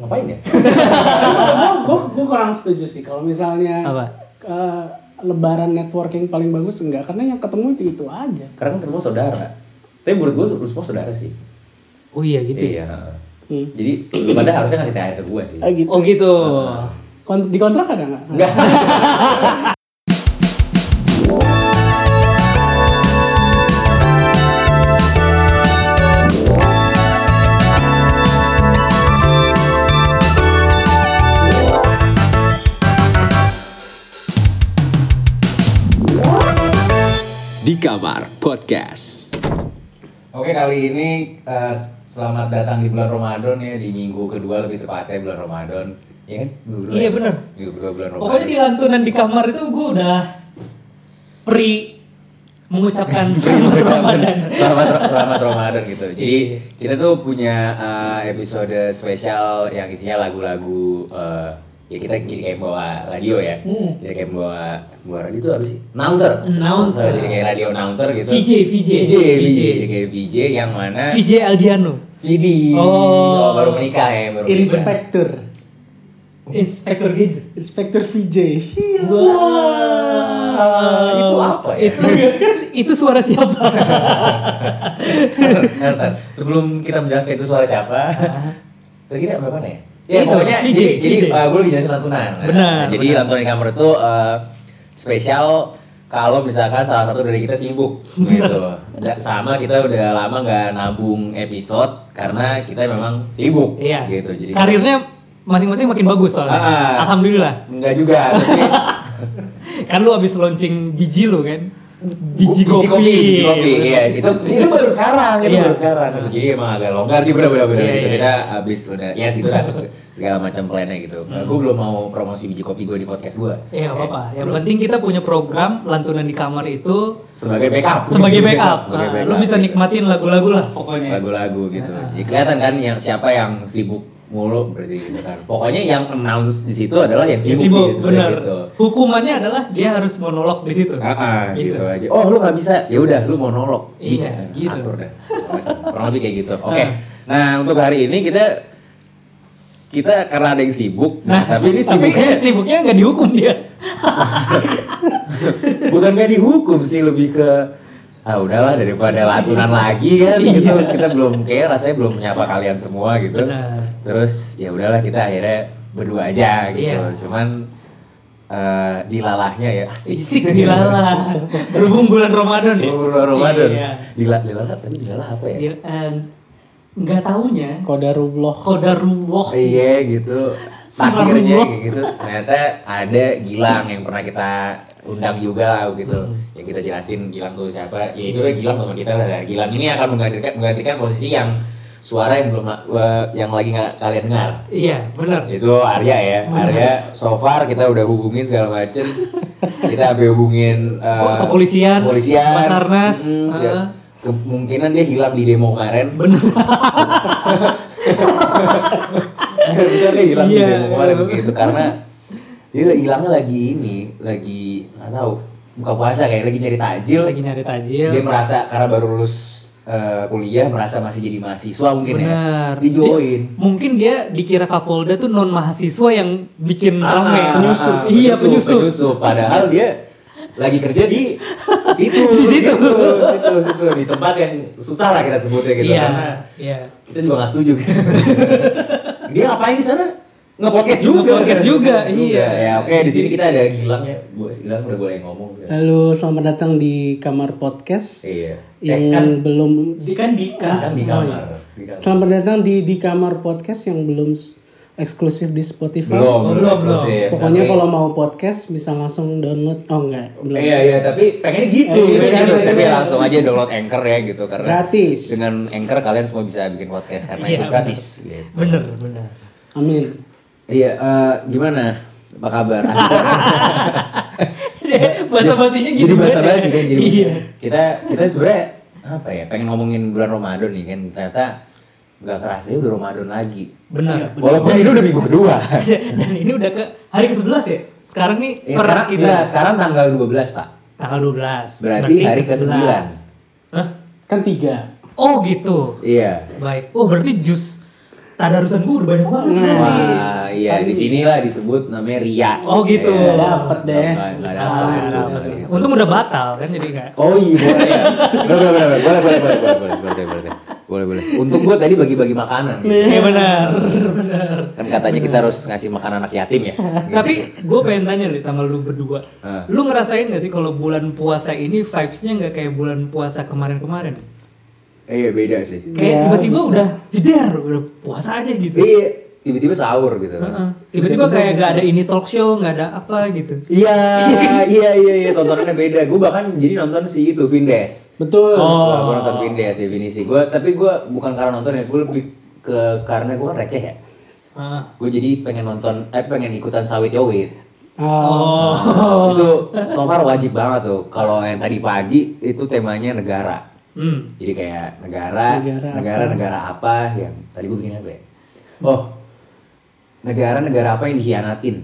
ngapain ya? gue gue kurang setuju sih kalau misalnya Apa? eh, lebaran networking paling bagus enggak karena yang ketemu itu itu aja Karena kan ketemu saudara. Tapi menurut gue lu semua saudara sih. Oh iya gitu. ya? Iya. Hmm. Jadi pada harusnya ngasih THR ke gue sih. Ah, gitu Oh gitu. Kon- di kontrak ada nggak Enggak. kamar podcast. Oke kali ini eh, selamat datang di bulan Ramadan ya di minggu kedua lebih tepatnya bulan Ramadan. Iya kan? Kedua Iya, ya? bener. Minggu kedua bulan Ramadan. Pokoknya di lantunan di kamar itu gue udah pri mengucapkan selamat Ramadan. selamat selamat Ramadan gitu. Jadi Iya. kita tuh punya eh, episode spesial yang isinya lagu-lagu eh, ya kita jadi kayak bawa radio ya. Hmm. Jadi kayak bawa bawa radio itu apa sih? Announcer. Announcer. Jadi kayak radio announcer gitu. VJ, VJ. VJ, VJ. Jadi kayak VJ yang mana VJ Aldiano. Vidi. Oh. baru menikah ya, baru menikah. inspektur Inspektur Gadget. inspektur VJ Wah, itu apa ya? Itu itu suara siapa? Sebelum kita menjelaskan itu suara siapa, lagi ini apa mana ya? Ya, Itu, pokoknya VJ, jadi, jadi VJ. uh, gue lagi jelasin lantunan. Nah, Benar, jadi benar. lantunan di kamar itu uh, spesial kalau misalkan salah satu dari kita sibuk gitu. Sama kita udah lama nggak nabung episode karena kita memang sibuk Iya. gitu. Jadi Karirnya masing-masing makin bagus soalnya. Ah. Alhamdulillah. enggak juga, tapi Kan lu abis launching biji lu kan? Biji, kopi. biji kopi, iya itu itu baru sekarang, itu Iya. baru sekarang. Gitu. Jadi emang agak longgar sih bener-bener bener Iya, gitu. iya. Kita habis udah ya gitu lah segala macam plannya gitu. Nah, gue belum mau promosi biji kopi gue di podcast gue. Iya, nggak apa-apa. Yang penting kita punya program lantunan di kamar itu sebagai backup. sebagai backup. sebagai Nah, backup. lu bisa gitu. nikmatin lagu-lagu lah pokoknya. lagu-lagu gitu. Jadi kelihatan kan yang siapa yang sibuk mulu berarti gitu kan. Pokoknya yang announce di situ adalah yang Ya, sibuk, sibuk, sih benar. gitu. Hukumannya adalah dia harus monolog di situ. Ah, ah, gitu. Gitu. aja. Oh, lu nggak bisa. Ya udah, lu monolog. Iya, Bikin, gitu. Atur dah. Kurang lebih kayak gitu. Oke. Ah. Nah, untuk hari ini kita kita karena ada yang sibuk, nah, tapi ini Tapi sibuknya sibuknya nggak dihukum dia. bukan gak dihukum sih lebih ke ah udahlah daripada latunan lagi kan gitu Iya. kita belum kayak rasanya belum menyapa kalian semua gitu Benar. terus ya udahlah kita akhirnya berdua aja gitu Iya. cuman eh, dilalahnya ya asik Sisik dilala. Berhubung bulan Ramadan ya. Bulan Ramadan Iya. Dila, dilalah tapi dilalah apa ya Dia, eh, nggak taunya kodarullah kodarullah. iya gitu takdirnya gitu ternyata ada Gilang yang pernah kita undang juga gitu Hmm. yang kita jelasin Gilang tuh siapa ya itu lah Gilang teman kita lah Gilang ini akan menggantikan menggantikan posisi yang suara yang belum eh, yang lagi nggak kalian dengar Iya, benar. itu Arya ya Arya so far kita udah hubungin segala macem kita sampai hubungin eh, Oh, kepolisian, kepolisian Basarnas, Mm, ah. ya. kemungkinan dia hilang di demo kemarin Benar. bisa dia hilang di Iya. demo kemarin gitu karena dia hilangnya lagi ini lagi nggak tahu buka puasa kayak lagi nyari takjil Lagi nyari tajil. dia merasa karena baru lulus eh, kuliah merasa masih jadi mahasiswa mungkin Benar. ya di join Dia- mungkin dia dikira Kapolda tuh non mahasiswa yang bikin Ah, rame. ah, penyusup. ah, iya, penyusup. penyusup. Padahal dia lagi kerja di situ, Di situ. gitu, situ, situ, di tempat yang susah lah kita sebutnya gitu. Iya, Karena iya. kita juga nggak setuju. dia ngapain di sana? Nge-podcast juga. Nge-podcast juga, iya. Ya, oke di sini kita ada Gilang ya. Bu, Gilang udah boleh ngomong. sih. halo selamat datang di kamar podcast Iya. yang Eh, kan, belum Di kan Dika. kan di Oh, kamar. iya. Di kamar. selamat datang di di kamar podcast yang belum eksklusif di Spotify Belum, belum, Belum, eksklusif. pokoknya Tapi- kalau mau podcast bisa langsung download oh enggak belum Iya iya tapi pengennya gitu, Eh, iya, iya, gitu. iya, tapi iya. langsung aja download Anchor ya gitu karena Gratis. dengan Anchor kalian semua bisa bikin podcast karena Iya, itu gratis. Gitu. Bener, bener. amin Iya, eh, gimana? Apa kabar? bahasa basinya gitu. jadi bahasa banget basi ya. kan jadi Iya. kita kita sebenarnya apa ya pengen ngomongin bulan Ramadan nih kan ternyata nggak kerasa ya udah Ramadan lagi Benar. walaupun ini udah minggu kedua Dan ini udah ke hari ke-11 ya? Sekarang nih ya, sekarang kita enggak, sekarang tanggal 12 pak tanggal 12. Berarti hari ke-11. ke-9. Hah? kan tiga Oh gitu. iya Baik. Oh berarti jus tadarusan gue udah banyak banget Nah. Wah, iya di sinilah disebut namanya ria. Oh, gitu. Iya. Dapet deh. Nggak nggak Ah, dapet. dapet. gitu. Untung udah batal kan jadi enggak. Oh iya boleh ya. Boleh boleh boleh boleh boleh boleh boleh boleh boleh boleh boleh boleh. Untung gue tadi bagi-bagi makanan. Gitu. Iya benar, benar. Kan katanya kita harus ngasih makan anak yatim ya. Tapi gue pengen tanya nih sama lu berdua. Ah. Lu ngerasain gak sih kalau bulan puasa ini vibes-nya nggak kayak bulan puasa kemarin-kemarin? Eh, iya beda sih. Kayak Iya, tiba-tiba bisa. udah jeder, udah puasa aja gitu. Iya, tiba-tiba sahur gitu. Heeh. Tiba-tiba kayak gak ada ini talk show, nggak ada apa gitu. Iya, iya, iya, iya, tontonannya beda. Gue bahkan jadi nonton si itu Vindes. Betul. Oh. gue nonton Vindes definisi. Gue tapi gue bukan karena nonton ya, gue lebih ke karena gue kan receh ya. Ah. Gue jadi pengen nonton, eh pengen ikutan sawit yowit. Oh. Itu so far wajib banget tuh. Kalau yang tadi pagi itu temanya negara. Hmm. Jadi kayak negara, Negara negara, negara, apa yang tadi gue bikin apa ya? Oh, negara-negara apa yang dikhianatin?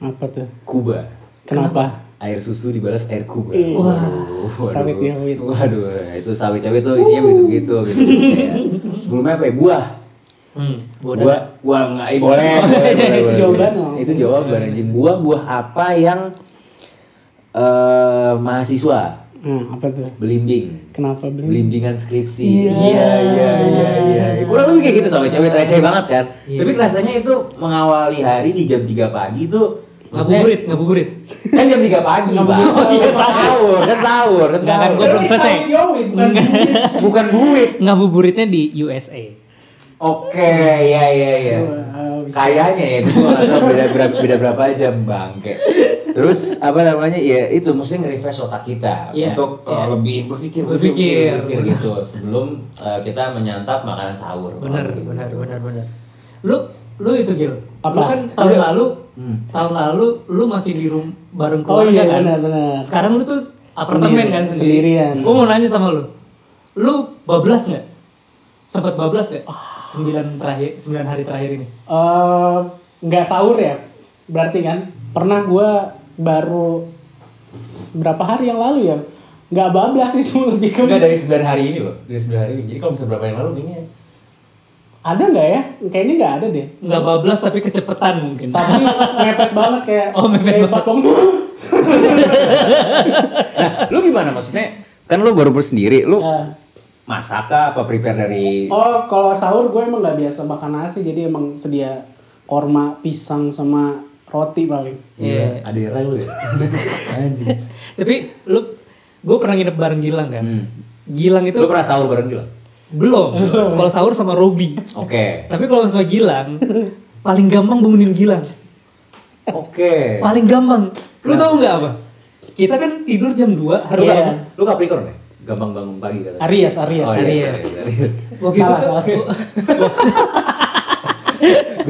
apa tuh? Kuba. Kenapa? Air susu dibalas air Kuba. Ih, Waduh, waduh. sawit yowit. Waduh, itu sawit yowit tuh isinya begitu-gitu gitu. Kayak, sebelumnya apa ya? Buah. Hmm. Buah, Bodoh. buah nggak, eh, boleh, boleh, boleh, Itu boleh. jawaban. Itu jawaban anjing. Buah, buah apa yang eh mahasiswa Nah, apa tuh? belimbing? Kenapa beli? Belimbingan skripsi. Iya. iya, iya, iya. iya. Kurang lebih kayak gitu sama cewek receh banget kan. Iya. Tapi rasanya itu mengawali hari di jam 3 pagi tuh maksudnya- Ngabuburit, ngabuburit. Kan jam 3 pagi, Pak. Oh, iya, sahur, kan sahur, kan kan sahur. gua belum selesai. Bukan duit. Ngabuburitnya di USA. Oke, iya iya iya. Wah, bisa. Kayaknya ya, beda, beda, beda berapa jam bangke. Terus apa namanya ya itu mesti nge-refresh otak kita Iya, untuk uh, iya. lebih berpikir, Berpikir. berpikir gitu sebelum uh, kita menyantap makanan sahur. Benar, benar, benar, benar. Lu lu itu Gil. Apa? Lu kan tahun lalu Hmm. tahun lalu lu masih di room bareng Oh keluarga iya, kan? benar, benar. Sekarang lu tuh apartemen Sendiri, kan sendiri. sendirian. Gua mau nanya sama lu. Lu bablas nggak? Sempat bablas nggak? Ah. Sembilan terakhir, sembilan hari terakhir ini. Eh, nggak sahur ya berarti kan pernah gua baru berapa hari yang lalu ya nggak bablas sih cuma lebih ke Enggak dari 9 hari ini loh, dari 9 hari ini. Jadi kalau bisa berapa yang lalu kayaknya ada nggak ya kayaknya nggak ada deh Nggak bablas tapi kecepetan mungkin. tapi mepet banget kayak Oh, mepet kayak pas bangun Nah, lu gimana maksudnya? Kan lu baru sendiri, lu Ya. masak kah apa prepare dari oh kalau sahur gue emang nggak biasa makan nasi jadi emang sedia korma pisang sama roti paling Iya. Ada yang lu ya? Anjing. Tapi lu gue pernah nginep bareng Gilang kan. Hmm. Gilang itu Lu pernah sahur bareng Gila? belum. Kalau sahur sama Robi. Oke. Tapi kalau sama Gilang paling gampang bangunin Gilang. Oke. Paling gampang. Lu tahu nggak apa? Kita kan tidur jam 2 harus Iya. bangun. Lu Capricorn ya? Gampang bangun pagi kan? Aries Aries Oh, Aries. iya, Aries, Aries. Waktu Salah, itu tuh, salah.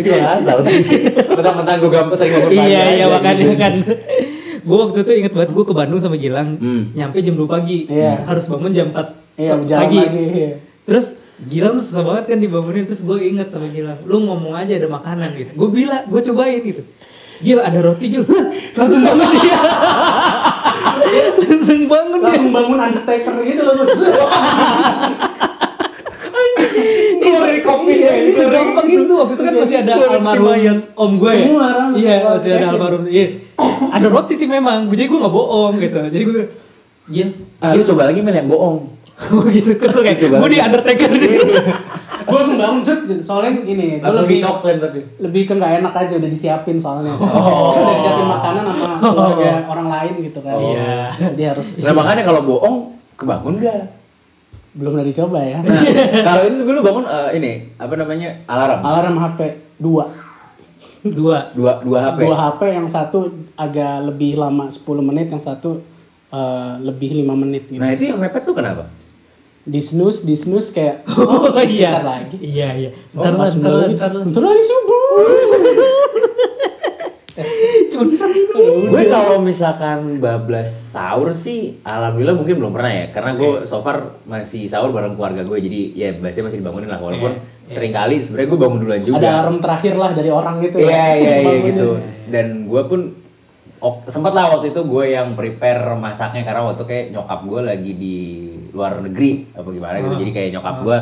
Gue juga gak asal sih. Mentang-mentang gue gampang sering bangun pagi. iya iya makanya gitu. kan. gue waktu itu inget banget gue ke Bandung sama Gilang Hmm. nyampe jam 2 pagi Iya. harus bangun jam 4 iya jalan pagi lagi iya. terus Gilang tuh susah banget kan dibangunin terus gue inget sama Gilang lu ngomong aja ada makanan gitu gue bilang gue cobain gitu Gil ada roti Gil langsung bangun dia langsung bangun dia langsung bangun undertaker gitu Keluar dari kopi ya. Iya, gampang itu waktu itu kan masih ada almarhum om gue ya. Iya, masih ada almarhum. Iya. Ada roti sih memang. Gue jadi gue nggak bohong gitu. Jadi gue Gil, Ah, lu coba lagi Mel yang bohong. oh gitu kesel kayak Coba gue di undertaker sih. gue langsung bangun set gitu. soalnya ini gue lebih selain tapi. lebih ke nggak enak aja udah disiapin soalnya udah disiapin makanan sama keluarga orang lain gitu kan Iya. jadi harus Nah makanya kalau bohong kebangun gak? Belum udah dicoba ya Nah, kalau ini dulu bangun eh, ini apa namanya alarm. alarm HP dua Dua. Dua dua HP. dua HP yang satu agak lebih lama 10 menit yang satu eh, lebih lima menit gitu Nah itu yang mepet tuh kenapa? di snooze di snooze kayak Oh iya. sebentar lagi Iya iya. Oh, Ntar ntar lagi, ntar. lagi subuh Cuma bisa minum. Gue kalau misalkan bablas sahur sih, alhamdulillah mungkin belum pernah ya, karena gue so far masih sahur bareng keluarga gue, jadi ya biasanya masih dibangunin lah, walaupun sering kali sebenarnya gue bangun duluan juga. ada alarm terakhir lah dari orang gitu Iya ya. iya iya Bangunin. gitu. Dan gue pun ok, sempat lah waktu itu gue yang prepare masaknya karena waktu kayak nyokap gue lagi di luar negeri apa gimana gitu. Jadi kayak nyokap gue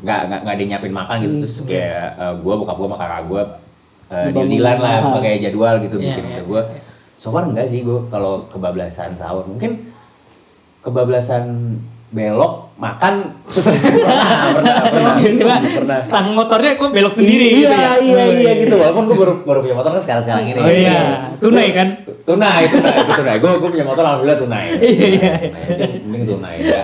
nggak nggak nggak ada nyiapin makan gitu terus kayak eh, gua bokap gua sama kakak gua uh, lah Ah. pakai jadwal gitu Iya, bikin iya, gitu gua. so far enggak sih gua kalau kebablasan sahur. Mungkin kebablasan belok makan terus pernah pernah pernah Tiba-tiba stang motornya kok belok sendiri gitu iya ya. iya Oh, iya gitu walaupun gue baru baru punya motor kan sekarang sekarang ini Oh iya, tunai kan? tunai tunai itu tunai gue gue punya motor alhamdulillah tunai Iya, iya, Tunai. Mending- tunai ya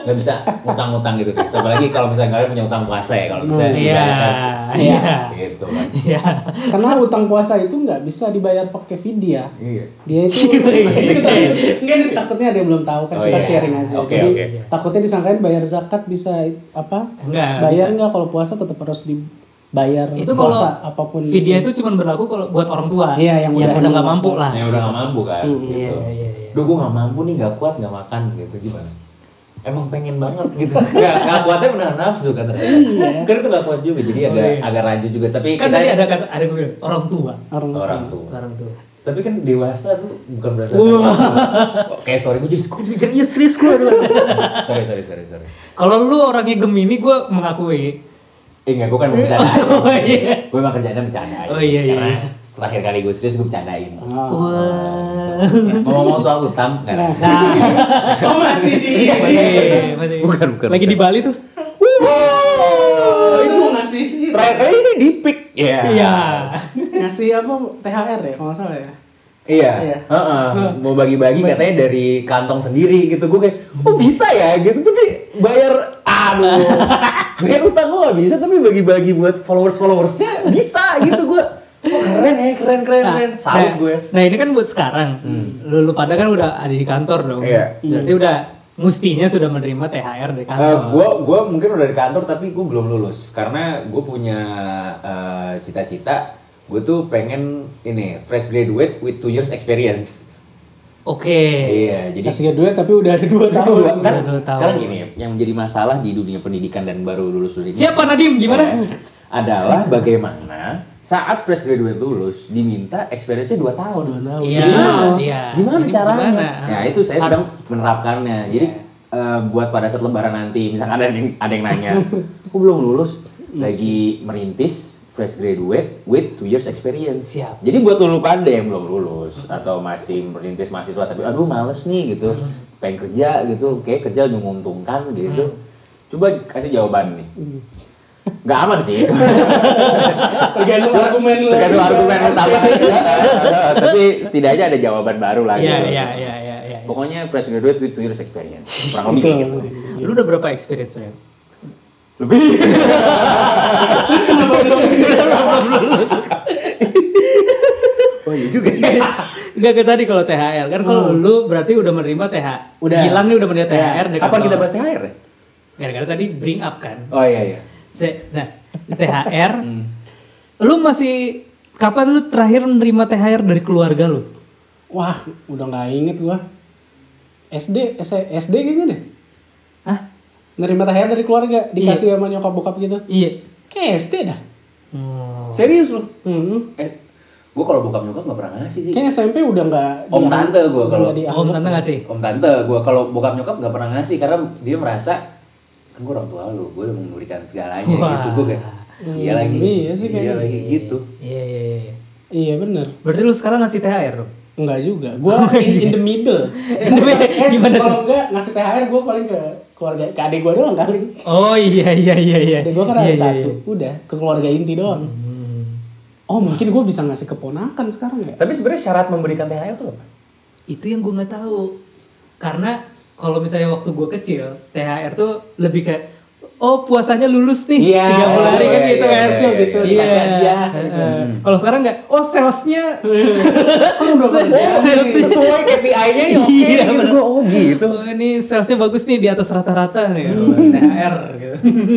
nggak bisa ngutang-ngutang gitu guys apalagi kalau misalnya kalian punya utang puasa ya kalau misalnya Iya, dibayar, iya. gitu kan Iya. Karena utang puasa itu nggak bisa dibayar pakai vidya. iya Dia itu Iya. nih takutnya ada yang belum tahu kan Oh, kita iya. sharing aja. Oke, Jadi oke. takutnya disangkain bayar zakat bisa apa? Enggak, bayar nggak kalau puasa tetap harus dibayar Itu kalau puasa apa pun. Video itu cuma berlaku kalau buat orang tua. Iya, yang udah- udah nggak mampu lah. yang udah gak mampu kan Hmm, gitu Iya, iya, iya. Duh gue gak mampu nih gak kuat gak makan gitu gimana Emang pengen banget gitu Gak, gak kuatnya menahan nafsu kan ternyata Karena itu gak kuat juga jadi agak iya. agak rancu juga Tapi Kan kita tadi ada kata ada gue bilang orang tua. orang orang tua Orang tua. Tapi kan dewasa tuh bukan berasa Wah. Kayak sorry gue jadi gue jadi serius gue Sorry sorry sorry sorry Kalau lu orangnya Gemini, gue mengakui. Eh enggak gue kan mau bercanda Oh iya. Gue emang kerjanya bercanda aja Oh, iya, iya. Karena terakhir kali gue serius gue bercandain Ah. Wah. Ngomong-ngomong soal utang nggak ada. Oh masih di. Masih, masih. Bukan, bukan, Lagi bukan. di Bali tuh. Oh, itu ngasih Terakhir kali ini di pick Iya Iya. ngasih apa THR ya kalau salah ya. Iya, Iya. Heeh. mau bagi-bagi katanya dari kantong sendiri gitu. Gue kayak, oh bisa ya gitu, tapi bayar, aduh, bayar utang gue gak bisa, tapi bagi-bagi buat followers-followersnya bisa gitu gue. Oh, keren ya, keren, keren, keren. Salut nah, gue. Nah ini kan buat sekarang. Lu, lu pada kan udah ada di kantor dong. Iya. Berarti udah mestinya sudah menerima THR dari kantor. gue gue mungkin udah di kantor tapi gue belum lulus karena gue punya eh, cita-cita gue tuh pengen ini fresh graduate with two years experience Oke. iya jadi Kasih duit tapi udah ada dua tahun. Dua, kan Udah dua tahun. sekarang gini yang menjadi masalah di dunia pendidikan dan baru lulus ini Siapa Nadim? Gimana? Adalah bagaimana saat fresh graduate lulus diminta experience-nya 2 tahun. Iya, Gimana? iya. Gimana caranya? gimana? Ya itu saya sedang menerapkannya. Jadi eh, buat pada saat lebaran nanti, misalkan ada yang ada yang nanya, "Aku belum lulus, lagi merintis fresh graduate with two years experience." Siap. Jadi buat lu pada yang belum lulus atau masih merintis mahasiswa tapi aduh males nih gitu, pengen kerja gitu, kayak kerja menguntungkan gitu. Coba kasih jawaban nih. Nggak aman sih. cuma- Tergantung Cuma- argumen lu. tergantung argumen utama tapi setidaknya ada jawaban baru lah Iya, gitu. iya, iya, iya, iya. pokoknya fresh graduate with two years experience kurang lebih gitu Lu udah berapa experience, Ren? lebih Terus kenapa belum oh iya juga Enggak kayak tadi kalau THR kan kalau lu berarti udah menerima THR. Udah. Gilang nih udah menerima THR dari kapan kita bahas THR ya Gara-gara tadi bring up kan. oh iya iya Nah, THR. Lu masih kapan lu terakhir menerima THR dari keluarga lu? Wah, udah nggak inget gua. SD, S- SD kayaknya deh. Hah? Nerima THR dari keluarga, dikasih sama nyokap bokap gitu. Iya. Kayak SD dah. Hmm. serius lu Hmm. eh gue kalau bokap nyokap nggak pernah ngasih sih Kayak SMP udah nggak om tante gue kalau. Om tante gak sih? om tante gue kalau bokap nyokap nggak pernah ngasih karena dia merasa kan gue orang tua lu gue udah memberikan segalanya Wah. gitu gue kayak iya lagi iya sih iya kayaknya. lagi gitu Iya, iya, iya. Iya bener. Berarti lu sekarang ngasih THR dong? Enggak juga. Gua in, in the middle. eh, Gimana tuh? kalau enggak ngasih THR gua paling ke keluarga ke adik gua doang kali. Oh iya iya iya iya. Adik gua kan Iya, ada iya, satu. iya. Udah ke keluarga inti doang. Hmm. Oh mungkin gua bisa ngasih keponakan sekarang ya. tapi sebenarnya syarat memberikan THR tuh apa Itu yang gue nggak tahu. Karena kalau misalnya waktu gue kecil, THR tuh lebih kayak Oh puasanya lulus nih. Iya, 30 hari kan iya, gitu iya, kan iya, gitu, Iya. Dikasih hadiah, gitu. Heeh. Kalau sekarang nggak Oh salesnya. Salesnya sesuai KPI-nya nih oke Iya, gitu. bener. gue oh gitu. Oh ini salesnya bagus nih di atas rata-rata nih. THR gitu.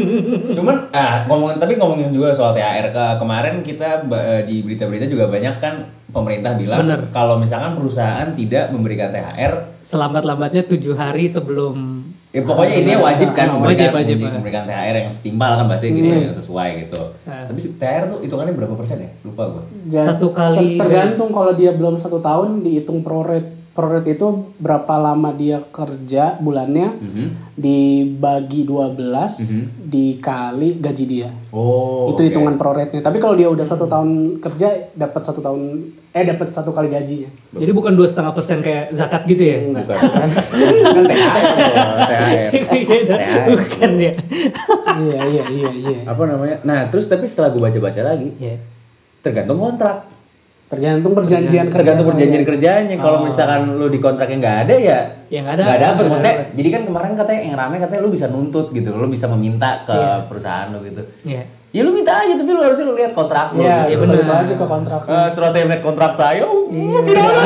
Cuman ah ngomongin tapi ngomongin juga soal THR ke kemarin kita ba- di berita-berita juga banyak kan pemerintah bilang Bener. kalau misalkan perusahaan tidak memberikan THR Selambat-lambatnya tujuh hari sebelum ya pokoknya ini wajib kan memberikan, Wajib, wajib. memberi- memberikan THR yang setimpal kan bahasanya gitu yang sesuai gitu. Ah. Tapi si THR tuh hitungannya berapa persen ya? Lupa gue. Satu kali- ter- tergantung kalau dia belum satu tahun dihitung pro rate proret itu berapa lama dia kerja bulannya Mhm. dibagi 12 dikali gaji dia. Oh. itu oke. hitungan proretnya. Tapi kalau dia udah satu tahun kerja dapat satu tahun eh dapat satu kali gajinya. Jadi bukan dua setengah persen kayak zakat gitu ya? Bukan kan? kan THR. loh, THR. Gitu. bukan ya? iya iya iya iya. Apa namanya? Nah, terus tapi setelah gue baca-baca lagi, Iya. tergantung kontrak. Tergantung perjanjian kerja tergantung perjanjian kerjanya kalau misalkan lu di kontraknya nggak ada ya Ya, nggak ada. nggak Nggak maksudnya jadi kan kemarin katanya yang rame katanya lu bisa nuntut gitu lu bisa meminta ke perusahaan lu gitu Iya. ya lu minta aja tapi lu harusnya lu lihat kontrak lu Iya, gitu. itu balik lagi ke kontrak. Eh, setelah saya melihat kontrak saya oh, Iya. tidak ada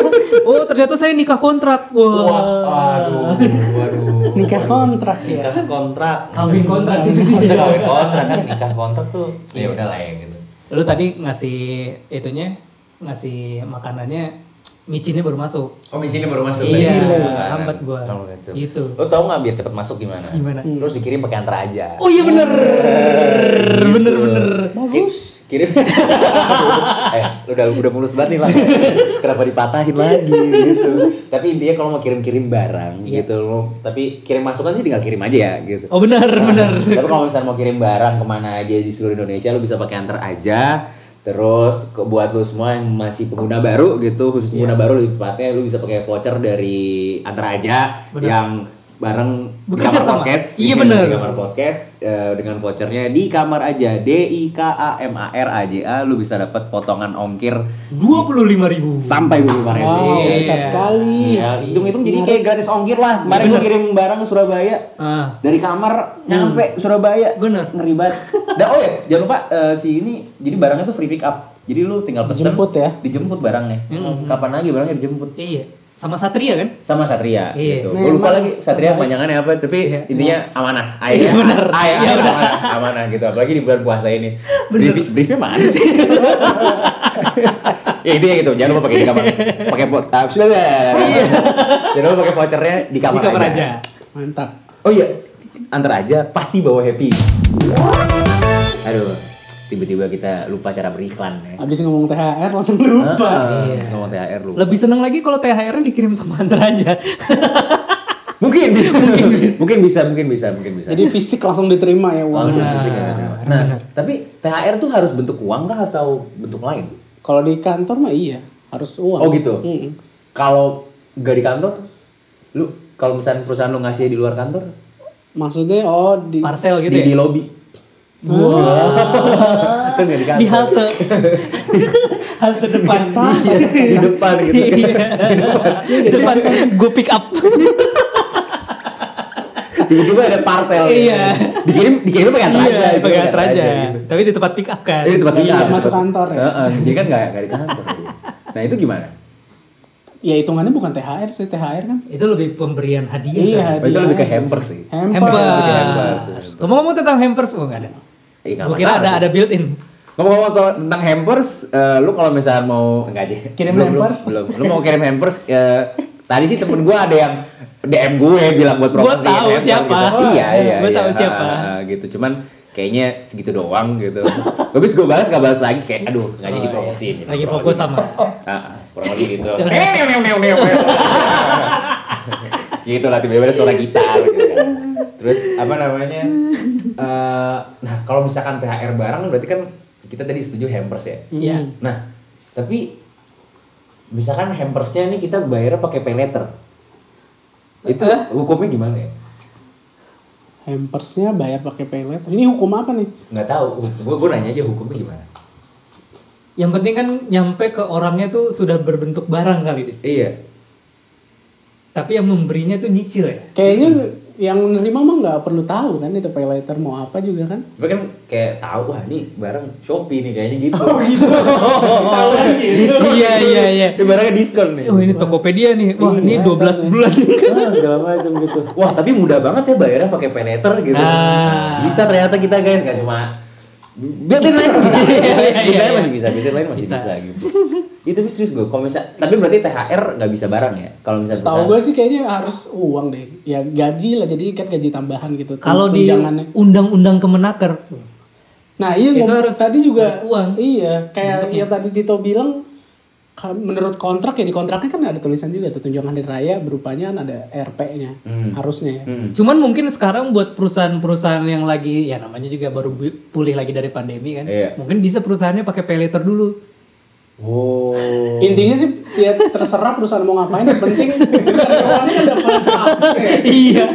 oh ternyata saya nikah kontrak. Wah. Wah, aduh waduh Nikah kontrak ya. nikah kontrak Kawin kontrak sih. Kawin kontrak kan nikah kontrak tuh ya udah lah ya gitu Lu tadi ngasih itunya ngasih makanannya micinnya baru masuk. Oh micinnya baru masuk Iya, tadi. lambat gua. Kalau gitu. Gitu. Lo tau nggak biar cepet masuk gimana? Gimana? Terus dikirim pakai antar aja. Oh iya bener. Bener bener. Bagus. Kirim. eh, lu udah udah mulus banget nih lah. Kenapa dipatahin lagi gitu. Tapi intinya kalau mau kirim-kirim barang gitu lo, tapi kirim masukan sih tinggal kirim aja ya gitu. Oh bener bener. Tapi kalau misalnya mau kirim barang ke mana aja di seluruh Indonesia, lu bisa pakai antar aja. Terus ke- buat lu semua yang masih pengguna baru gitu, khusus pengguna baru lebih tepatnya lu bisa pakai voucher dari antar aja yang bareng di Bekerja kamar sama. podcast. Iya, bener. Di kamar podcast eh, dengan vouchernya di kamar aja D I K A M A R A J A lu bisa dapat potongan ongkir Dua puluh lima ribu. sampai dua puluh Wow, Iya. besar sekali. Ya, hitung-hitung jadi kayak gratis ongkir lah. Kemarin gua kirim barang ke Surabaya. Ah. Dari kamar nyampe Surabaya. Bener. Ngeri banget. Oh ya, jangan lupa eh, si ini jadi barangnya tuh free pick up. Jadi lu tinggal pesen. Dijemput ya? Dijemput barangnya. Kapan lagi barangnya dijemput? Iya. Sama Satria kan? Sama Satria Iya. gitu. Gue lupa lagi Satria panjangannya apa, tapi Iya. intinya amanah. Ayah, Iya, bener. Ayah, Iya, bener. amanah, amanah gitu. Apalagi di bulan puasa ini. Brief, briefnya mana sih? ya intinya gitu, jangan lupa pakai di kamar. Pakai pot, ah, sudah Iya. Jangan lupa pakai vouchernya di kamar, Di kamar aja. Mantap. Oh iya, antar aja pasti bawa happy. Aduh, tiba-tiba kita lupa cara beriklan ya. Habis ngomong THR langsung lupa. Heeh, ngomong THR lu. Lebih seneng lagi kalau THR-nya dikirim sama antar aja. Mungkin, mungkin, mungkin bisa, mungkin bisa, mungkin bisa. Jadi fisik langsung diterima ya Langsung uangnya. fisik ya, langsung. Nah, tapi THR tuh harus bentuk uang kah atau bentuk lain? Kalau di kantor mah iya, harus uang. Oh gitu. Mm-mm. Kalau gak di kantor, lu kalau misalnya perusahaan lu ngasih di luar kantor, Maksudnya oh di Parcel gitu di, ya? di lobby. Kan nggak di kantor. Di halte. halte depan. di depan gitu. Iya. Di depan gue pick up. Tiba-tiba ada parcel. Iya. Dikirim dikirim pakai antar aja. Iya, gitu, pakai antar aja. gitu. Tapi di tempat pick up kan. Ini di tempat Iya, tinggal. masuk kantor ya. Heeh, Jadi kan nggak nggak di kantor. Nah itu gimana? Ya hitungannya bukan THR sih, THR kan. Itu lebih pemberian hadiah. Iya, kan? Oh, itu hadiah. lebih ke hampers sih. Hampers. Ngomong-ngomong tentang hampers, oh nggak ada. Iya, Gue kira masalah ada sih. ada built in. Ngomong-ngomong soal- tentang hampers, eh, lu kalau misalnya mau enggak aja. Kirim Belum, hampers? Belum, belum. Lu mau kirim hampers eh, tadi sih temen gua ada yang DM gue bilang buat Gua promosi tahu hampers siapa. Gitu. Iya, iya. Gua iya. tahu siapa. Ah, ah, gitu. Cuman kayaknya segitu doang gitu. Habis gue balas gak balas lagi kayak aduh nggak jadi promosiin. gitu. Oh, iya. Lagi Kurang fokus sama. Ah, ah, kurang lebih gitu. gitu lah tiba-tiba ada suara gitar gitu kan. Terus apa namanya? Eh, nah kalau misalkan THR barang berarti kan kita tadi setuju hampers ya. Iya. Nah tapi misalkan hampersnya nih kita bayarnya pakai pay letter. Itu hukumnya gimana ya? Hampersnya bayar pakai pay letter. Ini hukum apa nih? Nggak tahu. Gue gue nanya aja hukumnya gimana. Yang penting kan nyampe ke orangnya tuh sudah berbentuk barang kali deh. Iya. Tapi yang memberinya tuh nyicil ya. Kayaknya yang menerima mah nggak perlu tahu kan itu pay letter mau apa juga kan? Tapi kan kayak tahu wah ini barang Shopee nih kayaknya gitu. Oh gitu. Diskon. Iya iya iya. Ini barangnya diskon nih. Oh ini Tokopedia nih. Wah, ini Iya, 12 kan. bulan. Ah, segala macam gitu. Wah, tapi mudah banget ya bayarnya pakai pay letter gitu. Nah. Bisa ternyata kita guys nggak cuma Built-in lain bisa. Iya, iya, Built-in iya. lain masih bisa, built-in lain masih Bisa. bisa, gitu. Itu serius gue, kalau misal, tapi berarti THR nggak bisa barang ya? Kalau misalnya Setahu gue sih kayaknya harus uang deh. Ya gaji lah jadi kan gaji tambahan gitu. Kalau di undang-undang Kemenaker. Nah iya Itu ngomong- harus- tadi juga harus uang. Iya kayak yang tadi Dito bilang menurut kontrak ya di kontraknya kan ada tulisan juga tuh tunjangan hari raya berupanya kan ada RP-nya Hmm. harusnya ya. Cuman mungkin sekarang buat perusahaan-perusahaan yang lagi ya namanya juga baru pulih lagi dari pandemi kan. Iya. Mungkin bisa perusahaannya pakai pay letter dulu. Oh. Intinya sih ya terserah perusahaan mau ngapain yang penting karyawannya kan dapat iya.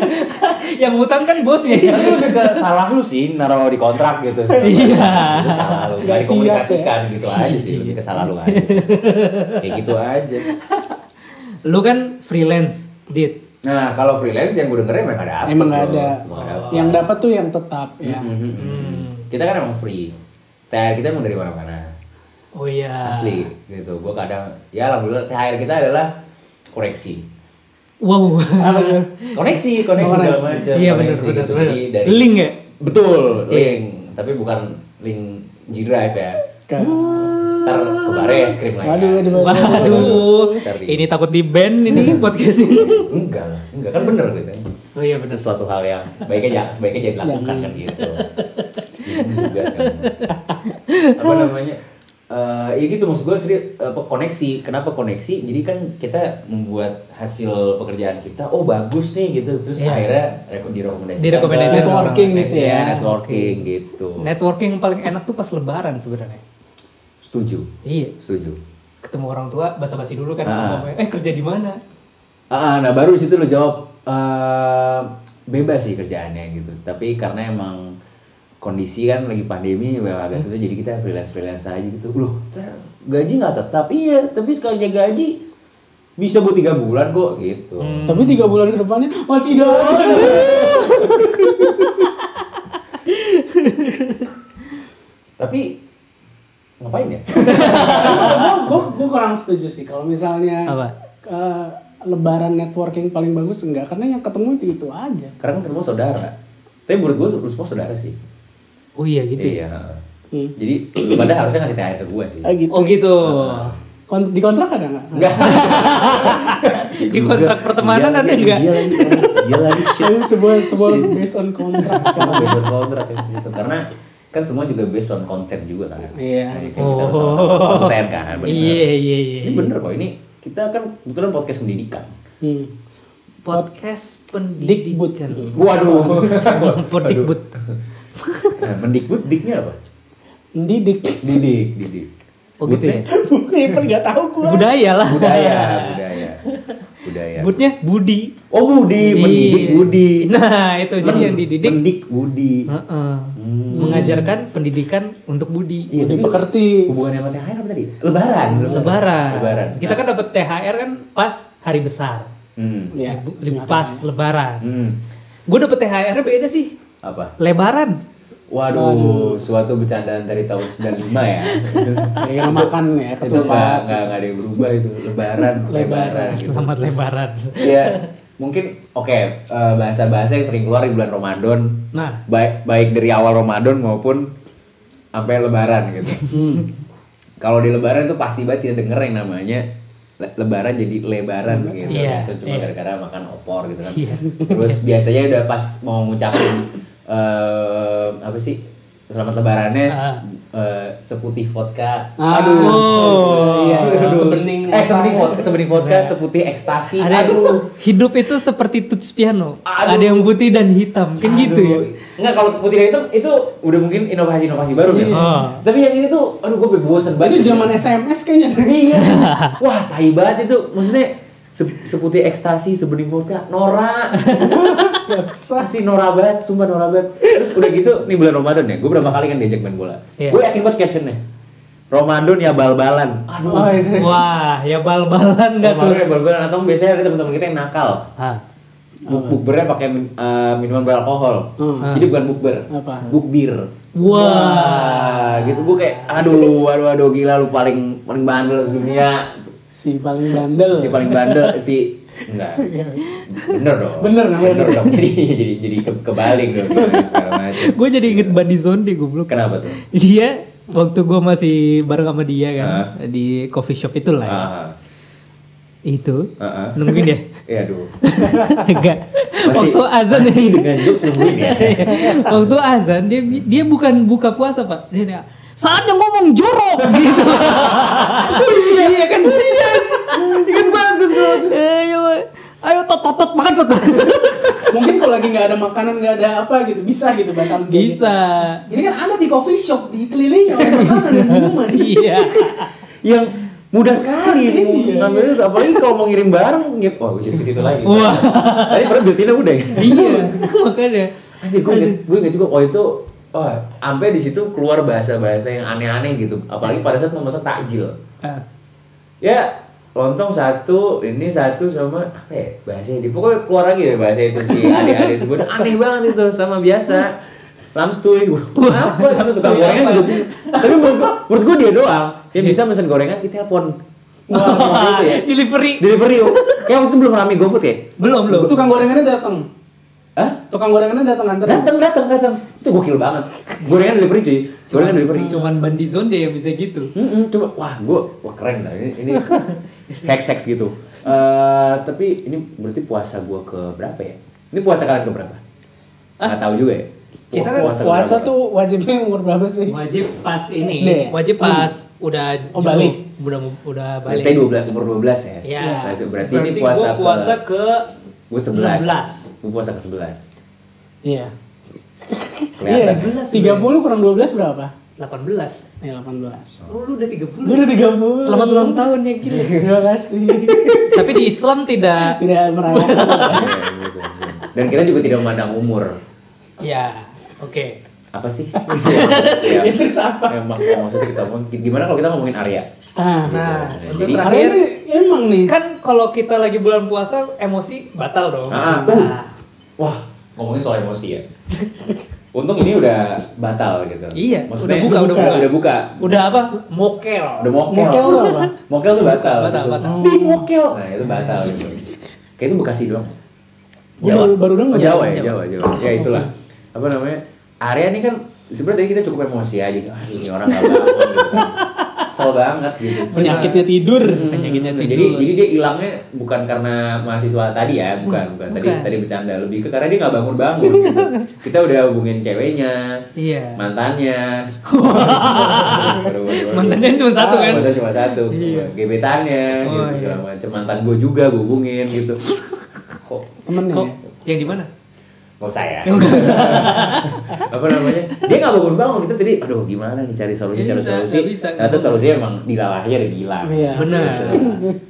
yang utang kan bosnya. Tapi lebih ke salah lu sih naruh di kontrak gitu. Iya. Salah lu. Nggak Gak dikomunikasikan siap gitu aja sih. Lebih ke salah lu aja. Kayak gitu aja. Lu kan freelance, Dit. Nah kalau freelance yang gue dengerin emang ada apa? Emang nggak ada. Emang ada apa. Yang dapat tuh yang tetap ya. Mhm, mhm. Kita kan emang free. THR kita emang dari mana-mana. Oh iya. Asli gitu. Gue kadang ya alhamdulillah THR kita adalah koreksi. Wow. Tuh? Koneksi, segala macam. Iya benar gitu. benar. Jadi dari Link ya? Betul, link. Tapi bukan link G Drive ya. Ke- Ntar ke bares krim lagi. Waduh, waduh, waduh. Waduh. Ini takut di ban ini podcast ini. Enggak lah, enggak kan bener gitu. Oh iya Bener suatu hal yang baiknya jangan sebaiknya jangan dilakukan kan gitu. Bingung juga. Apa namanya? Eh, ya gitu maksud gue sendiri apa koneksi kenapa koneksi jadi kan kita membuat hasil pekerjaan kita oh bagus nih gitu terus Iya. akhirnya reko- direkomendasikan Direkomendasikan Networking net- gitu ya. iya, networking gitu Networking yang paling enak tuh pas lebaran sebenarnya. setuju Iya. setuju Ketemu orang tua basa-basi dulu kan Ah. ngomongnya, Eh kerja di mana? Ah, nah baru situ lo jawab eh, bebas sih kerjaannya gitu. Tapi karena emang kondisi kan lagi pandemi ya agak susah jadi kita freelance freelance aja gitu. Loh, gaji nggak tetap iya, tapi sekalinya gaji bisa buat tiga bulan kok gitu. Tapi tiga bulan ke depannya oh tidak ada. Tapi ngapain ya? gue gue kurang setuju sih kalau misalnya Apa? eh, lebaran networking paling bagus enggak karena yang ketemu itu itu aja. karena kan ketemu saudara. Tapi menurut gue lu semua saudara sih. Oh iya gitu. ya? Iya. Hmm. Jadi lu pada harusnya ngasih THR ke gue sih. Ah, gitu. Oh gitu. Kon- di kontrak ada nggak? Enggak. Di kontrak pertemanan ada nggak? Iya lagi. Iya lagi. shit. Itu sebuah sebuah based on kontrak. semua based on kontrak ya, gitu. karena kan semua juga based on consent juga kan Iya. Jadi kan kita harus sama-sama consent kan bener. Iya iya iya. ini bener kok ini kita kan kebetulan podcast pendidikan Hmm. Podcast pendidikan. waduh Pendikbud. Nah, mendikbud diknya apa Mendidik. didik didik Oh gitu ya. Bukan nggak tahu gua. Budaya lah. budaya budaya budaya Budnya Budi. oh budi mendidik budi Nah itu jadi yang dididik. mendik budi Heeh. Mengajarkan pendidikan untuk Budi. iya tapi pekerti. hubungannya sama THR apa tadi lebaran Lebaran. lebaran Kita kan dapat THR kan pas hari besar. hmm. Ya, pas lebaran. hmm. Gue dapet THR beda sih. Apa Lebaran. Waduh, suatu bercandaan dari tahun 95 ya. Gara-gara makan ya itu nggak ketupat. nggak ada yang berubah itu lebaran Lebaran. gitu. Selamat lebaran. Iya, mungkin oke eh, bahasa-bahasa yang sering keluar di bulan Ramadan, Nah, baik baik dari awal Ramadan maupun sampai lebaran gitu. Hmm. Kalau di lebaran tuh pasti banget kita denger yang namanya le- lebaran jadi lebaran gitu. Iya, Itu cuma iya. gara-gara makan opor gitu kan. Iya. Terus biasanya udah pas mau ngucapin eh apa sih? Selamat lebarannya Ah. eh, seputih vodka. Aduh. Oh. Iya, Aduh. sebening eh sebening vodka, sebening vodka, seputih ekstasi. ada Aduh. hidup itu seperti tuts piano. Aduh. Ada yang putih dan hitam, kan gitu ya. Enggak kalau putih dan hitam itu udah mungkin inovasi-inovasi baru kan. Oh. Tapi yang ini tuh aduh gue bosen banget. Itu zaman SMS kayaknya. Iya. Wah, tai banget itu. Maksudnya se- seputih ekstasi, sebening vodka, Nora. Pasti Nora banget, sumpah Nora banget. Terus udah gitu, nih bulan Ramadan ya, gue berapa kali kan diajak main bola. Iya. Gue yakin banget captionnya. Ramadan ya bal-balan. Aduh. Oh, itu. Wah, ya bal-balan nggak tuh? Ramadan ya bal-balan atau biasanya ada teman-teman kita yang nakal. Buk bukbernya pakai min- eh, minuman beralkohol. Hmm. Jadi bukan bukber. Apa? Bukbir. Wah. gitu gue kayak aduh aduh aduh gila lu paling paling bandel sedunia Si paling bandel. si paling bandel si enggak bener dong Bener, namanya. bener dong jadi jadi jadi ke, kebalik dong Gue jadi inget Bandi Zondi goblok. kenapa tuh Dia waktu gue masih bareng sama dia kan Ah. di coffee shop itu lah. ya. Itu ah nungguin ya? ya aduh Enggak. masih Waktu azan masih dengan jokes nungguin ya Waktu azan dia dia bukan buka puasa pak. Dia, dia saatnya ngomong jorok gitu. Iya. iya, kan. Iya. iya kan bagus loh. Eh, ayo iya, Ayo tot tot tot makan tot. Mungkin kalau lagi nggak ada makanan nggak ada apa gitu bisa gitu Batam. Gitu. Bisa. Ini kan ada di coffee shop dikelilingi keliling makanan dan minuman. Iya. Yang mudah sekali ngambil itu apalagi kalau mau ngirim barang ngirim oh jadi ke situ lagi wah tadi pernah built udah ya iya makanya anjir gue gue inget juga oh itu oh sampai di situ keluar bahasa-bahasa yang aneh-aneh gitu. Apalagi pada saat memesan takjil. Ah. ya lontong satu ini satu sama apa ya bahasa ini. Pokoknya keluar lagi deh bahasa itu si adik-adik gue aneh banget itu sama biasa. Lamstuy gue apa itu suka gorengan juga. Tapi menurut gue dia doang. Yang bisa pesen gorengan di telepon. Wah, ya. Delivery. delivery kayak waktu itu belum rame GoFood ya? Belum, belum. tukang gorengannya datang Hah? tukang gorengannya datang antar datang datang datang itu gokil banget gorengan delivery cuy gorengan delivery Cuman Bandizon deh yang bisa gitu. Mm-mm, coba wah gue wah keren lah ini, ini hacks gitu Eh tapi ini berarti puasa gue ke berapa ya ini puasa kalian ke berapa nggak tahu juga ya Kita kan ke puasa berapa? tuh wajibnya umur berapa sih Wajib pas ini. SD. Wajib pas udah Oh, balik. Udah udah Berarti balik. 12 umur 12 ya Ya. berarti, berarti ini Berarti puasa, gua puasa ke gue 11 16. Gue puasa ke 11 iya kelihatan ya? iya tiga puluh kurang dua belas berapa 18. ya delapan belas Oh, lu udah 30. gue udah tiga puluh Selamat ulang tahun ya gila. terima kasih Tapi di Islam tidak. tidak merayakan Iya, gitu. dan kita juga tidak memandang umur Ya, oke. apa sih ya, Ya, terus apa? emang maksudnya kita ngomong gimana kalau kita ngomongin Arya nah Nah, Jadi- untuk hari terakhir ini emang nih kan kalau kita lagi bulan puasa emosi batal dong. Ah, uh. Wah, ngomongin soal emosi ya. Untung ini udah batal gitu. Iya, Maksudnya udah buka, udah buka. Udah buka. Udah apa? Mokel. Udah mokel. Mokel tuh apa? Mokel tuh batal. Batal, gitu. batal. Di mokel. Nah, itu batal gitu. Kayak itu Bekasi doang. Gua baru- baru denger. Oh, Jawa ya, Jawa, Jawa. Ya itulah. Apa namanya? Area ini kan sebenarnya tadi kita cukup emosi aja. Ah, ini orang bangun gitu kan. Kesel banget gitu. penyakitnya tidur Penyakitnya Hmm, tidur. Jadi jadi dia hilangnya bukan karena mahasiswa tadi ya, bukan bukan. Tadi Bukan. tadi bercanda lebih ke karena dia nggak bangun bangun. gitu. Kita udah hubungin ceweknya, Iya. mantannya. Mantannya cuma satu kan? Mantan cuma satu. Iya. Gebetannya Oh, gitu iya. segala macam. Mantan gue juga gue hubungin gitu. Kok temennya Kok yang di mana? Gak usah ya. Apa namanya? Dia gak bangun-bangun. Kita tadi, aduh gimana nih cari solusi, cari bisa, solusi. bisa, nggak Ternyata bisa. solusinya emang dilalahnya ada gila. Iya. Benar.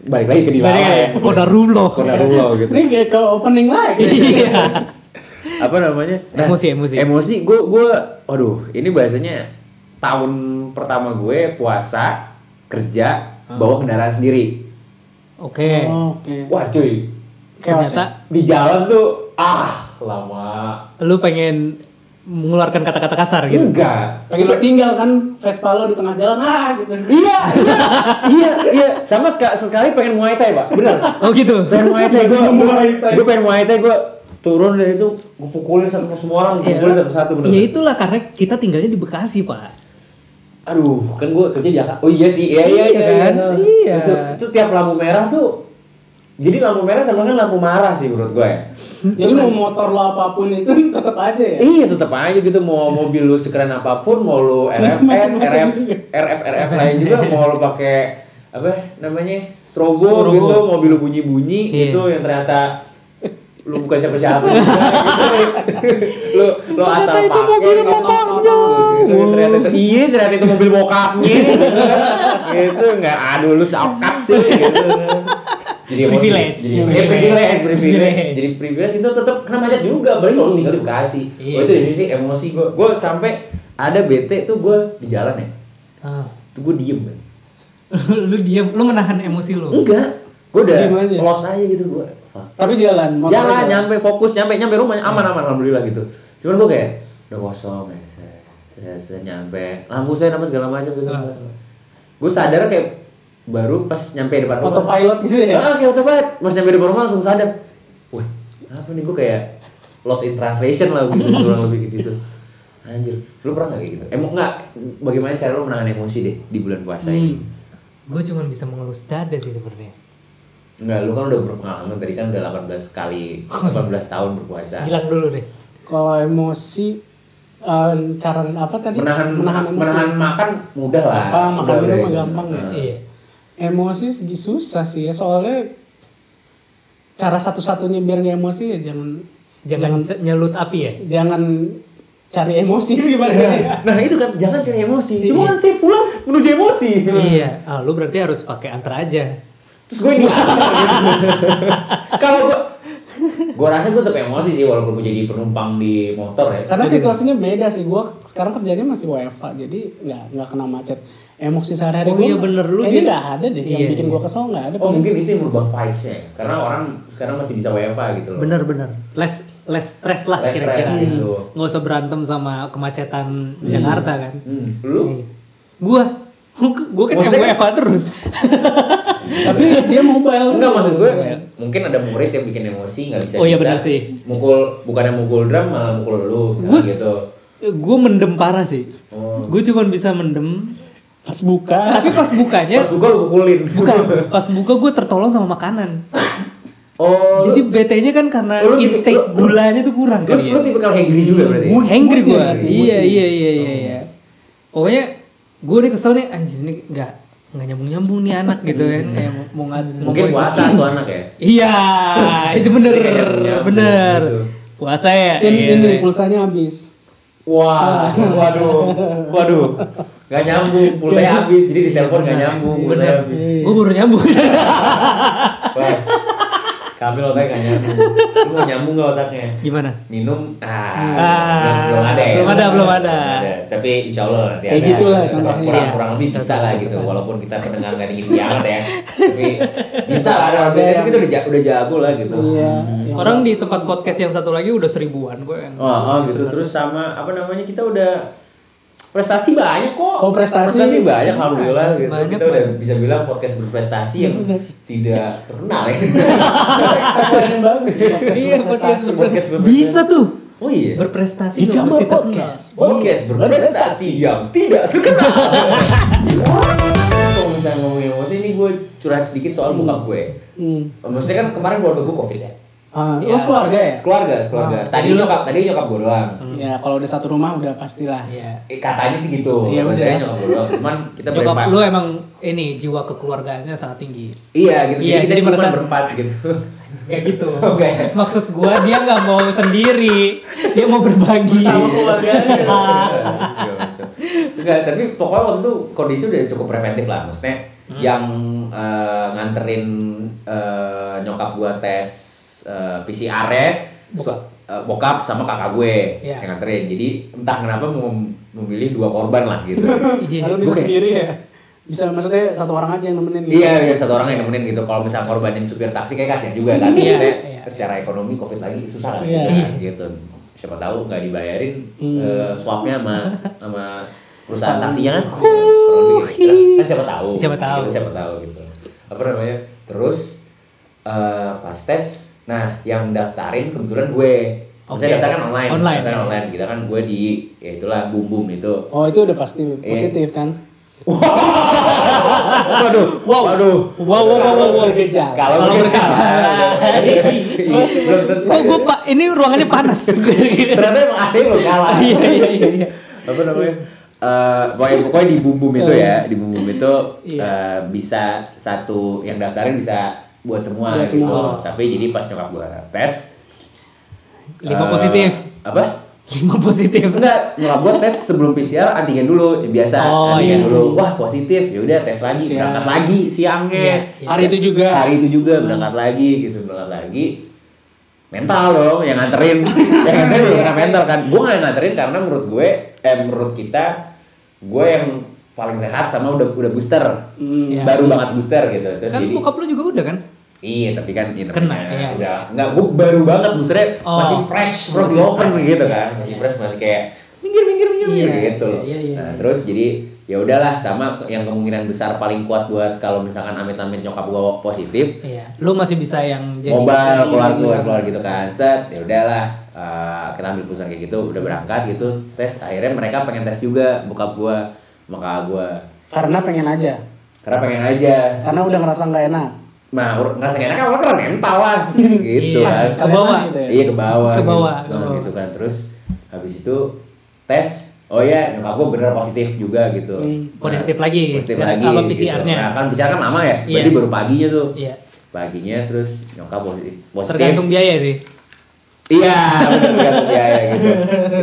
Balik lagi ke dilalah ya. Kodarullah. Kodarullah gitu. ini kayak ke opening lagi Iya. Apa namanya? Emosi, emosi. Emosi, gue, gue, aduh, ini bahasanya tahun pertama gue puasa, kerja, bawa kendaraan sendiri. Oke. Oh, oke Wah cuy, Ternyata di jalan tuh, ah, lama. lu pengen mengeluarkan kata-kata kasar gitu. Enggak. pengen lo tinggal kan Vespa lo di tengah jalan ah gitu Iya, iya, iya, iya. Sama seka- sesekali pengen muay thai, Pak. Bener. Oh gitu. pengen muay thai gue Muay Thai. gue pengen muay thai gue turun dari itu gue pukulin satu semua orang gue pukulin satu satu bener Ya itulah karena kita tinggalnya di Bekasi, Pak. aduh kan gue kerja di Jakarta oh iya sih iya iya Iya iya, kan? Iya. itu, itu tiap lampu merah tuh jadi lampu merah sama kan lampu marah sih menurut gue ya. Jadi mau motor lo apa pun itu tetap aja ya? Iya tetap aja gitu. Mau mobil lu sekeren apa pun mau lu RFS RF RF RF lain juga mau lu pakai apa namanya strobo, Strobo. gitu mobil lu bunyi bunyi Iya. gitu yang ternyata lu bukan siapa siapa gitu. lu lu asal pakai gitu. Gitu, ternyata itu iya ternyata itu mobil bokapnya. Gitu nggak aduh lu sakat sih gitu jadi emosi. Privilege. jadi Iya, privilege, privilege, privilege, Privilege. jadi privilege itu tetap kena macet juga apalagi kalau lu tinggal di Bekasi Iya. oh, itu dari sih emosi gue gue sampai ada bete tuh gue di jalan ya Ah. tuh gue diem kan lu diam, lu menahan emosi lu. enggak gue udah Diem aja. los aja gitu gue tapi jalan motor jalan aja. nyampe fokus nyampe nyampe rumah aman aman alhamdulillah gitu cuman gue kayak udah kosong ya saya saya, saya nyampe lampu saya apa segala macam gitu Ah. gue sadar kayak baru pas nyampe depan rumah autopilot gitu ya Ah, kayak autopilot. Pas nyampe depan rumah langsung sadar. Wah, apa nih gue kayak lost in translation lah gitu kurang lebih gitu. Anjir, lu pernah gak kayak gitu? Emang enggak, bagaimana cara lu menahan emosi deh di bulan puasa ini? Hmm. Gue cuma bisa mengelus dada sih sebenarnya. Enggak, lu kan udah berpengalaman tadi kan udah 18 kali, 18 tahun berpuasa. Gilang dulu deh. kalau emosi eh, cara apa tadi Menahan, menahan emosi menahan makan mudah lah. Apa, makan Udah, minum gitu. gampang ya? Nah. Iya. Emosi segi susah sih ya soalnya cara satu-satunya biar nggak emosi ya jangan Jangan, nyelut api ya. jangan cari emosi gimana ya? Nah itu kan jangan cari emosi. Cuma kan saya pulang menuju emosi. iya. Ah, lu berarti harus pakai antar aja. Terus gue di Kalau gue gue rasa gue tetap emosi sih walaupun gue jadi penumpang di motor ya. Karena situasinya beda sih. Gua sekarang kerjanya masih WFA, jadi nggak nggak kena macet. Emosi sehari-hari Oh gua iya, bener. Lu kayaknya nggak ada deh yang Iya, bikin iya. gua kesel nggak ada. Oh mungkin itu yang merubah vibes-nya ya. Karena orang sekarang masih bisa WFA gitu loh. Bener-bener. Less less stress lah Less kira-kira. stress gitu. Nggak usah berantem sama kemacetan Jakarta kan. Hmm. Lu Gua gua kan Maksudnya- MWFA terus. Tapi dia mobile. Enggak maksud gue mungkin ada murid yang bikin emosi nggak bisa Oh iya, benar sih. mukul bukannya mukul drum malah mukul lu Gue gitu gue mendem parah sih. Oh. Gue cuma bisa mendem. Pas buka. Tapi pas bukanya pas buka lu pukulin bukan pas buka gue tertolong sama makanan. oh Jadi BT-nya kan karena Oh, lu intake lu- gulanya tuh kurang lu, kan lu tipe kalau hangry juga berarti Mood- Hangry gue. Iya iya iya iya iya. Pokoknya gue nih kesel nih anjir ini nggak nggak nyambung nyambung nih anak gitu kan kayak mau mau ngat mungkin mau- puasa tuh anak ya Iya itu bener Kayak nyambung bener gitu. puasa ya. Iya. ini pulsanya habis. wah waduh waduh nggak nyambung pulsanya habis jadi di telepon nggak nyambung pulsanya Bener. habis. Gue baru nyambung. Wah, kami otaknya nggak nyambung. Lu mau nyambung nggak otaknya? Gimana? minum ah, Ah, belum, belum ada ya? belum ada, belum ada. tapi insya Allah nanti Kayak ada. gitulah kurang, kurang, Iya. kurang lebih bisa lah gitu. walaupun kita pendengar nggak ingin banget ya. Tapi bisa lah ada tapi yang- kita udah ja- udah jago lah gitu. Iya. yang- Orang di tempat podcast yang satu lagi udah seribuan gue yang. oh, oh gitu. terus sama apa namanya kita udah prestasi banyak kok Oh, prestasi. banyak alhamdulillah gitu Banyak, kita udah bisa bilang podcast berprestasi yang tidak terkenal ya yang bagus sih. podcast Iya, berprestasi. podcast Podcast berprestasi. Bisa tuh. oh iya Berprestasi Di gambar mesti terkenal. podcast. podcast berprestasi yang tidak terkenal. Kalau misalnya ngomongin emosi ini gue curhat sedikit soal bokap gue. Hmm. Maksudnya kan kemarin keluarga gue covid ya. Ah, Iya. lo keluarga ya? Keluarga, keluarga. Ah. Tadi nyokap, tadi nyokap gue doang. Ya kalau udah satu rumah udah pastilah. Iya. Eh, katanya sih gitu. Iya, udah. Nyokap gue doang. Cuman kita Nyokap berempat. lu emang ini jiwa kekeluargaannya sangat tinggi. Iya gitu. Iya, jadi kita jadi cuma merasa- berempat gitu. Kayak gitu. Oke. Maksud gua dia nggak mau sendiri, dia mau berbagi. Bersama keluarganya. Enggak, tapi pokoknya waktu itu kondisi udah cukup preventif lah. Maksudnya Hmm. yang eh, nganterin eh, nyokap gua tes eh, PCR -nya, su- eh, bokap sama kakak gue Iya. yang nganterin. Jadi entah kenapa mau memilih dua korban lah gitu. Iya. Kalau bisa sendiri ya. Bisa maksudnya satu orang aja yang nemenin gitu. Iya, iya satu orang yang nemenin gitu. Kalau misalnya korbanin supir taksi kayak kasihan juga kan. Iya, iya. secara ekonomi covid lagi susah kan Iya. juga, gitu. Siapa tahu nggak dibayarin Hmm. eh, swabnya sama sama perusahaan taksinya kan. Gitu. Kan siapa tahu. Siapa tahu. Gitu, siapa tahu gitu. Apa namanya? Terus eh, pas tes, nah yang daftarin kebetulan gue. Maksudnya daftar kan online, Online, daftar ya. online. Kita kan gue di ya itulah bum bum itu. Oh itu udah pasti Iya. positif kan? Waduh, wow, waduh. Wow, wow, wow, wow, wow. Bergejala. Kalau Kalau bergejala. belum selesai. Kok gua pak ini ruangannya panas. Ternyata emang AC belum kalah. Iya iya iya. iya. Apa namanya? Eh, pokoknya, pokoknya di bum bum itu ya, di bum bum itu Iya. eh, bisa satu yang daftarin bisa buat semua Buat gitu. semua. Tapi jadi pas nyokap gua tes Lima eh, positif. Apa? Lima positif. Enggak, nyokap gua tes sebelum PCR antigen dulu, ya biasa. Oh, antigen iya. dulu. Wah, positif. Ya udah tes lagi, Siang. berangkat lagi siangnya. Iya, iya. Hari itu juga. hari itu juga berangkat lagi gitu berangkat lagi mental dong yang nganterin yang nganterin belum kena mental kan gue nggak nganterin karena menurut gue eh menurut kita gue yang paling sehat sama udah udah booster Hmm. Iya. baru banget booster gitu terus Kan jadi bokap lu juga udah kan? Iya tapi kan ini Kena, iya. udah nggak gue baru banget boosternya Oh. masih fresh from the oven fresh, gitu iya, kan iya. masih fresh masih kayak minggir minggir minggir Iya, gitu loh iya, iya, nah iya. terus jadi ya udahlah sama yang kemungkinan besar paling kuat buat kalau misalkan amit-amit nyokap gue positif Iya. Lu masih bisa yang jadi mobile keluar keluar Iya. keluar gitu kan set ya udahlah eh, kita ambil putusan kayak gitu udah berangkat gitu tes akhirnya mereka pengen tes juga bokap gua kakak gua Karena pengen aja. karena pengen aja Karena udah ngerasa nggak enak. Nah ur- ngerasa gak enak kan orang karena mental lah gitu Iya, kan ke bawah. Gitu ya. iya ke bawah Ke gitu. bawah, Nah, bawah. gitu kan terus habis itu tes oh ya nyokap gua bener positif juga gitu Hmm. Positif lagi. positif lagi gitu. PCR-nya? nah kan PCR kan lama ya Iya. berarti baru paginya tuh Iya. paginya terus nyokap positif positif Tergantung biaya sih. Iya, bener kan ya, ya gitu.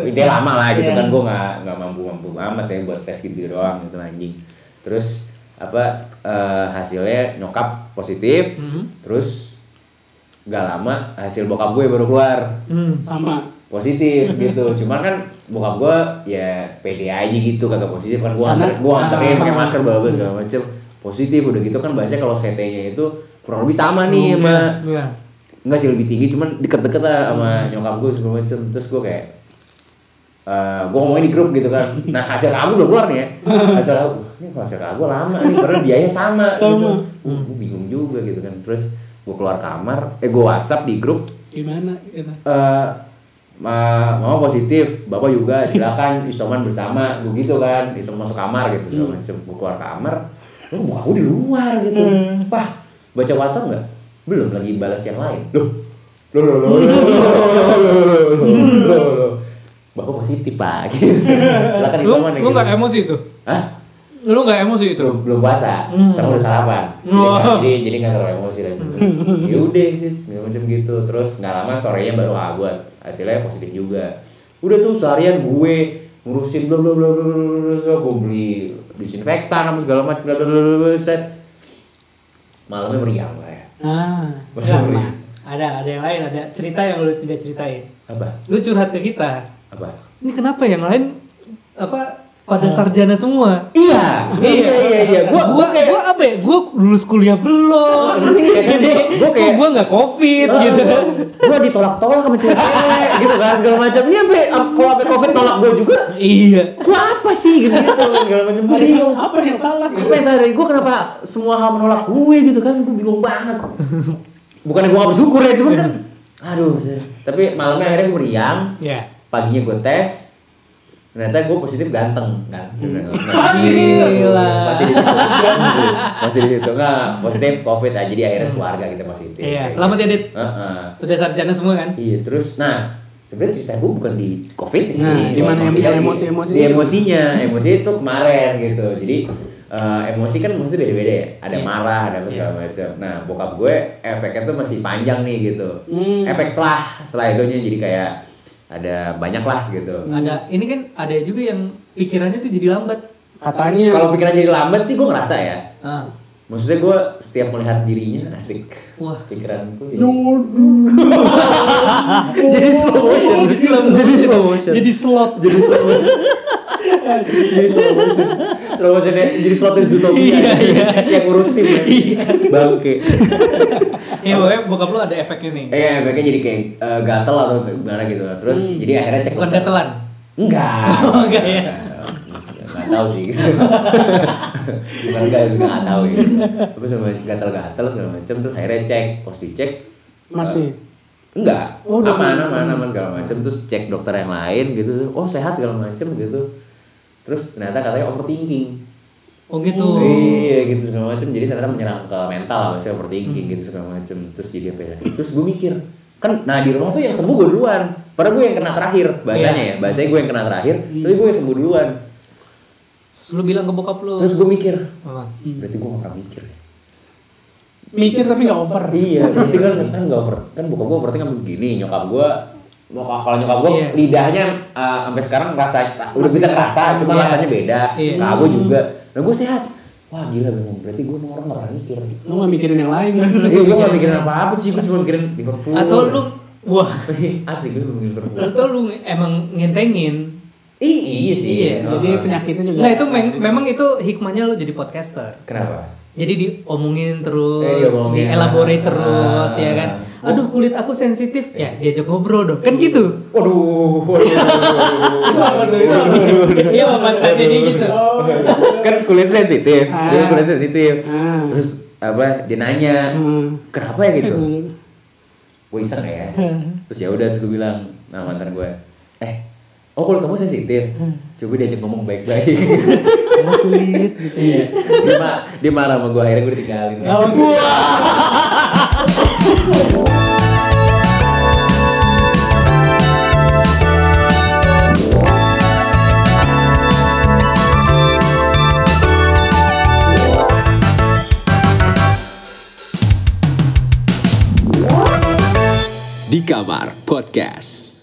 Intinya lama lah gitu kan gue nggak nggak mampu mampu amat ya buat tes gitu doang gitu anjing. Terus apa eh, hasilnya nyokap positif, terus nggak lama hasil bokap gue baru keluar Hmm. Sama. positif gitu. Cuman kan bokap gue ya pede aja gitu kagak positif kan gue anter, gue anterin pakai Ah. masker bla bla segala macem positif udah gitu kan bahasanya kalau CT-nya itu kurang lebih sama nih sama Iya. enggak sih lebih tinggi cuman deket-deket lah sama nyokap gue segala macem terus gue kayak eh gue ngomongin di grup gitu kan nah hasil kamu belum keluar nih ya hasil aku ini konser sekolah gue lama nih padahal biayanya sama, sama. gitu hmm. gue bingung juga gitu kan terus gue keluar kamar eh gue WhatsApp di grup gimana Ma, mama positif, bapak juga silakan isoman bersama, gue gitu kan, isoman masuk kamar gitu segala macem, gue keluar kamar, lu mau aku di luar gitu, pah baca WhatsApp nggak? Belum lagi balas yang lain, loh, loh loh loh loh loh loh loh loh, loh, loh, bapak positif pak, silakan isoman. Lu nggak emosi itu? Hah? Lu nggak emosi itu? belum belum puasa sama udah sarapan nggak- jadi jadi nggak terlalu emosi dan ya udah sih segala macam gitu terus nggak lama sorenya baru ah buat hasilnya positif juga udah tuh seharian gue ngurusin bla bla bla bla bla gue beli disinfektan sama segala macam bla bla bla bla set malamnya meriang lah ya Ah. Meriang. Ada, ada yang lain, ada cerita yang lu tidak ceritain. apa Lu curhat ke kita. apa Ini kenapa yang lain apa pada sarjana semua? iya iya iya iya Gua, gua, gua apa ya? Gua lulus kuliah belum. Iya? Jadi Gua kayak- gua nggak covid gitu kan. gue ditolak-tolak sama cewek gitu kan segala macam ini apa kalau apa covid tolak gue juga Iya. gue apa sih gitu segala macam gue bingung Apa yang salah? apa yang salah dari gue kenapa semua hal menolak gue gitu kan gue bingung banget bukannya gue gak bersyukur ya cuman kan aduh sih. tapi malamnya akhirnya gue meriang Ya. paginya gue tes ternyata gue positif ganteng ganteng Gila. masih di situ masih di situ nggak positif covid aja jadi akhirnya keluarga kita positif Iya, selamat ya Dit. Heeh. Udah sarjana semua kan? Iya terus nah sebenarnya cerita gue bukan di covid sih. Nah, di mana yang Maksudnya bikin di- itu? emosinya, emosi itu kemarin gitu. Jadi eh, emosi kan maksudnya beda-beda ya. Ada Iya. marah, ada apa segala macam. Nah bokap gue efeknya tuh masih panjang nih gitu. Hmm. Efek setelah setelah itunya jadi kayak ada banyak lah gitu. Ada ini kan ada juga yang pikirannya tuh jadi lambat. Katanya. Kalau pikiran jadi lambat sih gue ngerasa ya. Ah. Maksudnya gue setiap melihat dirinya asik. Wah. Pikiranku jadi, Jodoh. jadi slow motion. Jadi slow Jadi slow motion. Jadi slot. jadi slow motion. jadi slow motion. Slow motionnya jadi slot di Zootopia. Iya, iya. Yang ngurusin ya. Bangke. Ya pokoknya bokap lu ada efeknya nih. Eh, mereka jadi kayak eh, gatel atau gimana gitu. Terus jadi akhirnya cek Bukan dokter. gatelan. Enggak. Oh, enggak ya? Enggak tahu sih. Bukan enggak, juga enggak tahu ya. Terus sama gatel-gatel segala macam terus akhirnya cek, pas dicek Masih. enggak Oh, udah aman aman. aman aman segala macam terus cek dokter yang lain gitu oh sehat segala macam gitu terus ternyata katanya overthinking Oh gitu. iya gitu segala macam jadi ternyata menyerang ke mental lah maksudnya overthinking gitu segala macam terus jadi apa ya terus gue mikir kan nah di rumah tuh yang sembuh gue duluan padahal gue yang kena terakhir bahasanya ya bahasanya gue yang kena terakhir tapi gue yang sembuh duluan Terus lu bilang ke bokap lu. terus gue mikir apa? berarti gue gak pernah mikir ya Mikir tapi nggak over. iya berarti kan kan gak over kan bokap gue berarti kan begini nyokap gue nyokap kalau nyokap gue Iya. lidahnya uh, sampai sekarang rasa udah bisa kerasa cuma Iya. rasanya beda Iya. kabo juga nah gue sehat wah gila memang berarti gue orang gak pernah mikir Lu nggak mikirin yang lain kan? Iya, gue gak mikirin apa-apa sih, gue cuma mikirin Liverpool Atau lu wah, Asli, gue mikirin Liverpool atau lu emang ngentengin. Iya sih Iya, Jadi Heeh. penyakitnya juga. Nah, itu mem- memang itu hikmahnya lu jadi podcaster. Kenapa? Jadi diomongin terus, Eh, diomongin. dielaborate terus Ah. ya kan. Aduh kulit aku sensitif, ya diajak ngobrol dong. Kan gitu. Waduh, waduh, Itu apa tuh? Itu? Dia mantannya dia gitu. Kan kulit sensitif, Ah. dia kulit sensitif Ah. Terus apa, dia nanya Hmm. Kenapa ya gitu? Gue iseng ya Terus ya udah gue bilang Nah mantan gue Eh, oh kulit kamu sensitif Coba diajak ngomong baik-baik Sama kulit gitu. Iya. dia, ma- dia marah sama gue akhirnya gue ditinggalin Oh, Di Kamar. Podcast.